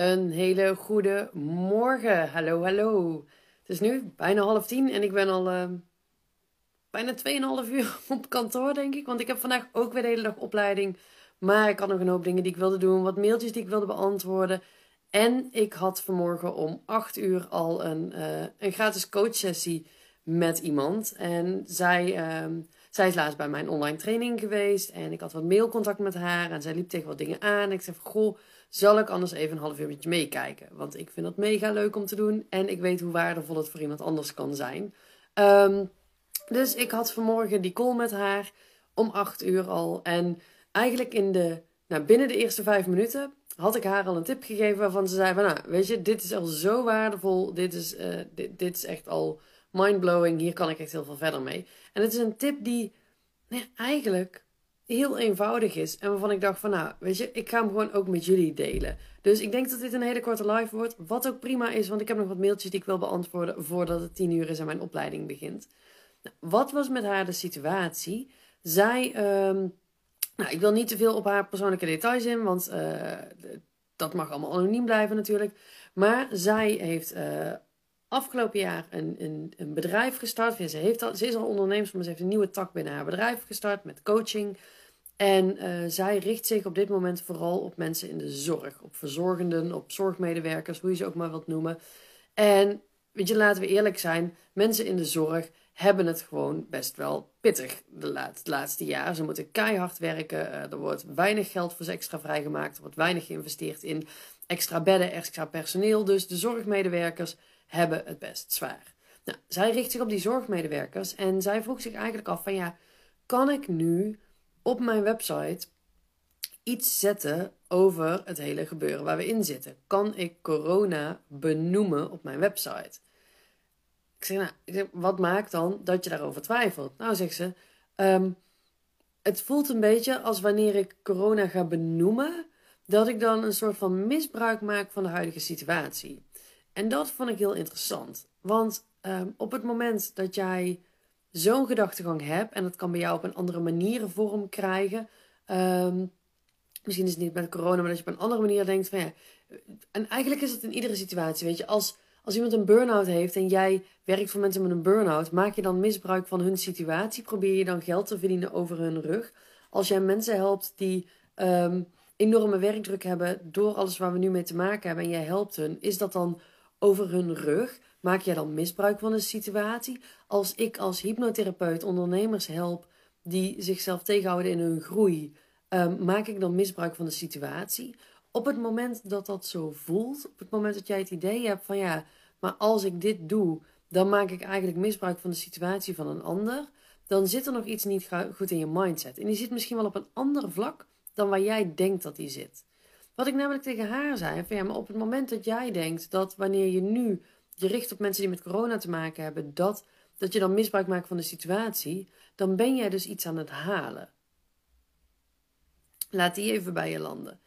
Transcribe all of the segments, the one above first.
Een hele goede morgen. Hallo, hallo. Het is nu bijna half tien en ik ben al uh, bijna 2,5 uur op kantoor, denk ik. Want ik heb vandaag ook weer de hele dag opleiding. Maar ik had nog een hoop dingen die ik wilde doen, wat mailtjes die ik wilde beantwoorden. En ik had vanmorgen om 8 uur al een, uh, een gratis coachsessie met iemand. En zij, uh, zij is laatst bij mijn online training geweest. En ik had wat mailcontact met haar. En zij liep tegen wat dingen aan. En ik zei van, goh, zal ik anders even een half uur meekijken? Want ik vind dat mega leuk om te doen. En ik weet hoe waardevol het voor iemand anders kan zijn. Um, dus ik had vanmorgen die call met haar om 8 uur al. En eigenlijk in de, nou, binnen de eerste vijf minuten had ik haar al een tip gegeven waarvan ze zei van, nou, weet je, dit is al zo waardevol. Dit is, uh, dit, dit is echt al mindblowing. Hier kan ik echt heel veel verder mee. En het is een tip die nee, eigenlijk heel eenvoudig is. En waarvan ik dacht van, nou, weet je, ik ga hem gewoon ook met jullie delen. Dus ik denk dat dit een hele korte live wordt. Wat ook prima is, want ik heb nog wat mailtjes die ik wil beantwoorden voordat het tien uur is en mijn opleiding begint. Nou, wat was met haar de situatie? Zij, um, nou, ik wil niet te veel op haar persoonlijke details in, want uh, dat mag allemaal anoniem blijven natuurlijk. Maar zij heeft uh, afgelopen jaar een, een, een bedrijf gestart. Ze, heeft al, ze is al ondernemer, maar ze heeft een nieuwe tak binnen haar bedrijf gestart met coaching. En uh, zij richt zich op dit moment vooral op mensen in de zorg. Op verzorgenden, op zorgmedewerkers, hoe je ze ook maar wilt noemen. En weet je, laten we eerlijk zijn, mensen in de zorg hebben het gewoon best wel pittig de laatste, jaar. Ze moeten keihard werken, uh, er wordt weinig geld voor ze extra vrijgemaakt, er wordt weinig geïnvesteerd in extra bedden, extra personeel. Dus de zorgmedewerkers hebben het best zwaar. Nou, zij richt zich op die zorgmedewerkers en zij vroeg zich eigenlijk af van ja, kan ik nu op mijn website iets zetten over het hele gebeuren waar we in zitten? Kan ik corona benoemen op mijn website? Ik zeg, nou, wat maakt dan dat je daarover twijfelt? Nou, zegt ze, um, het voelt een beetje als wanneer ik corona ga benoemen, dat ik dan een soort van misbruik maak van de huidige situatie. En dat vond ik heel interessant. Want um, op het moment dat jij zo'n gedachtegang hebt, en dat kan bij jou op een andere manier vorm krijgen. Um, misschien is het niet met corona, maar dat je op een andere manier denkt van ja. En eigenlijk is het in iedere situatie, weet je, als, als iemand een burn-out heeft en jij werkt voor mensen met een burn-out, maak je dan misbruik van hun situatie? Probeer je dan geld te verdienen over hun rug? Als jij mensen helpt die um, enorme werkdruk hebben door alles waar we nu mee te maken hebben en jij helpt hun, is dat dan over hun rug? Maak jij dan misbruik van een situatie? Als ik als hypnotherapeut ondernemers help die zichzelf tegenhouden in hun groei, um, maak ik dan misbruik van de situatie? Op het moment dat dat zo voelt, op het moment dat jij het idee hebt van ja, maar als ik dit doe, dan maak ik eigenlijk misbruik van de situatie van een ander, dan zit er nog iets niet goed in je mindset. En die zit misschien wel op een ander vlak dan waar jij denkt dat die zit. Wat ik namelijk tegen haar zei, van ja, maar op het moment dat jij denkt dat wanneer je nu je richt op mensen die met corona te maken hebben, dat, dat je dan misbruik maakt van de situatie, dan ben jij dus iets aan het halen. Laat die even bij je landen.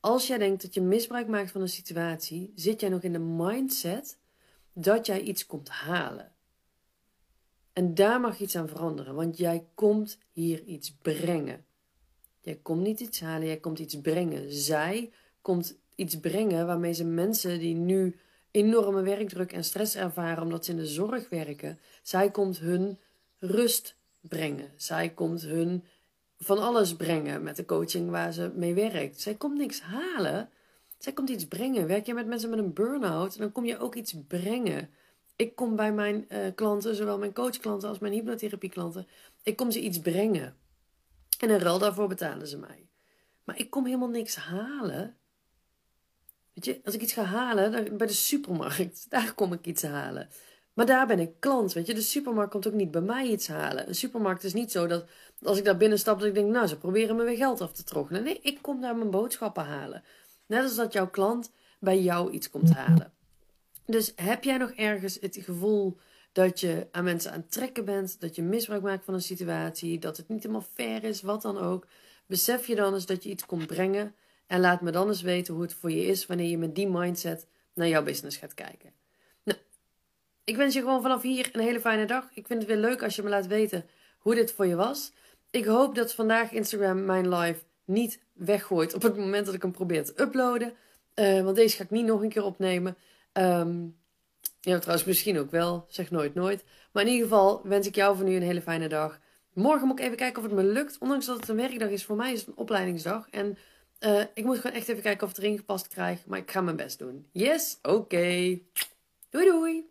Als jij denkt dat je misbruik maakt van een situatie, zit jij nog in de mindset dat jij iets komt halen. En daar mag iets aan veranderen, want jij komt hier iets brengen. Jij komt niet iets halen, jij komt iets brengen. Zij komt iets brengen waarmee ze mensen die nu enorme werkdruk en stress ervaren omdat ze in de zorg werken. Zij komt hun rust brengen. Zij komt hun van alles brengen met de coaching waar ze mee werkt. Zij komt niks halen. Zij komt iets brengen. Werk je met mensen met een burn-out, dan kom je ook iets brengen. Ik kom bij mijn uh, klanten, zowel mijn coachklanten als mijn hypnotherapieklanten, ik kom ze iets brengen. En in ruil daarvoor betalen ze mij. Maar ik kom helemaal niks halen. Weet je, als ik iets ga halen, dan, bij de supermarkt, daar kom ik iets halen. Maar daar ben ik klant, weet je. De supermarkt komt ook niet bij mij iets halen. Een supermarkt is niet zo dat als ik daar binnen stap, dat ik denk, nou, ze proberen me weer geld af te troggelen. Nee, ik kom daar mijn boodschappen halen. Net als dat jouw klant bij jou iets komt halen. Dus heb jij nog ergens het gevoel dat je aan mensen aan het trekken bent, dat je misbruik maakt van een situatie, dat het niet helemaal fair is, wat dan ook. Besef je dan eens dat je iets komt brengen en laat me dan eens weten hoe het voor je is wanneer je met die mindset naar jouw business gaat kijken. Nou, ik wens je gewoon vanaf hier een hele fijne dag. Ik vind het weer leuk als je me laat weten hoe dit voor je was. Ik hoop dat vandaag Instagram mijn live niet weggooit op het moment dat ik hem probeer te uploaden. Uh, want deze ga ik niet nog een keer opnemen. Um, ja, trouwens, misschien ook wel. Zeg nooit nooit. Maar in ieder geval wens ik jou voor nu een hele fijne dag. Morgen moet ik even kijken of het me lukt. Ondanks dat het een werkdag is, voor mij is het een opleidingsdag. En uh, ik moet gewoon echt even kijken of het erin gepast krijg. Maar ik ga mijn best doen. Yes? Oké. Doei doei.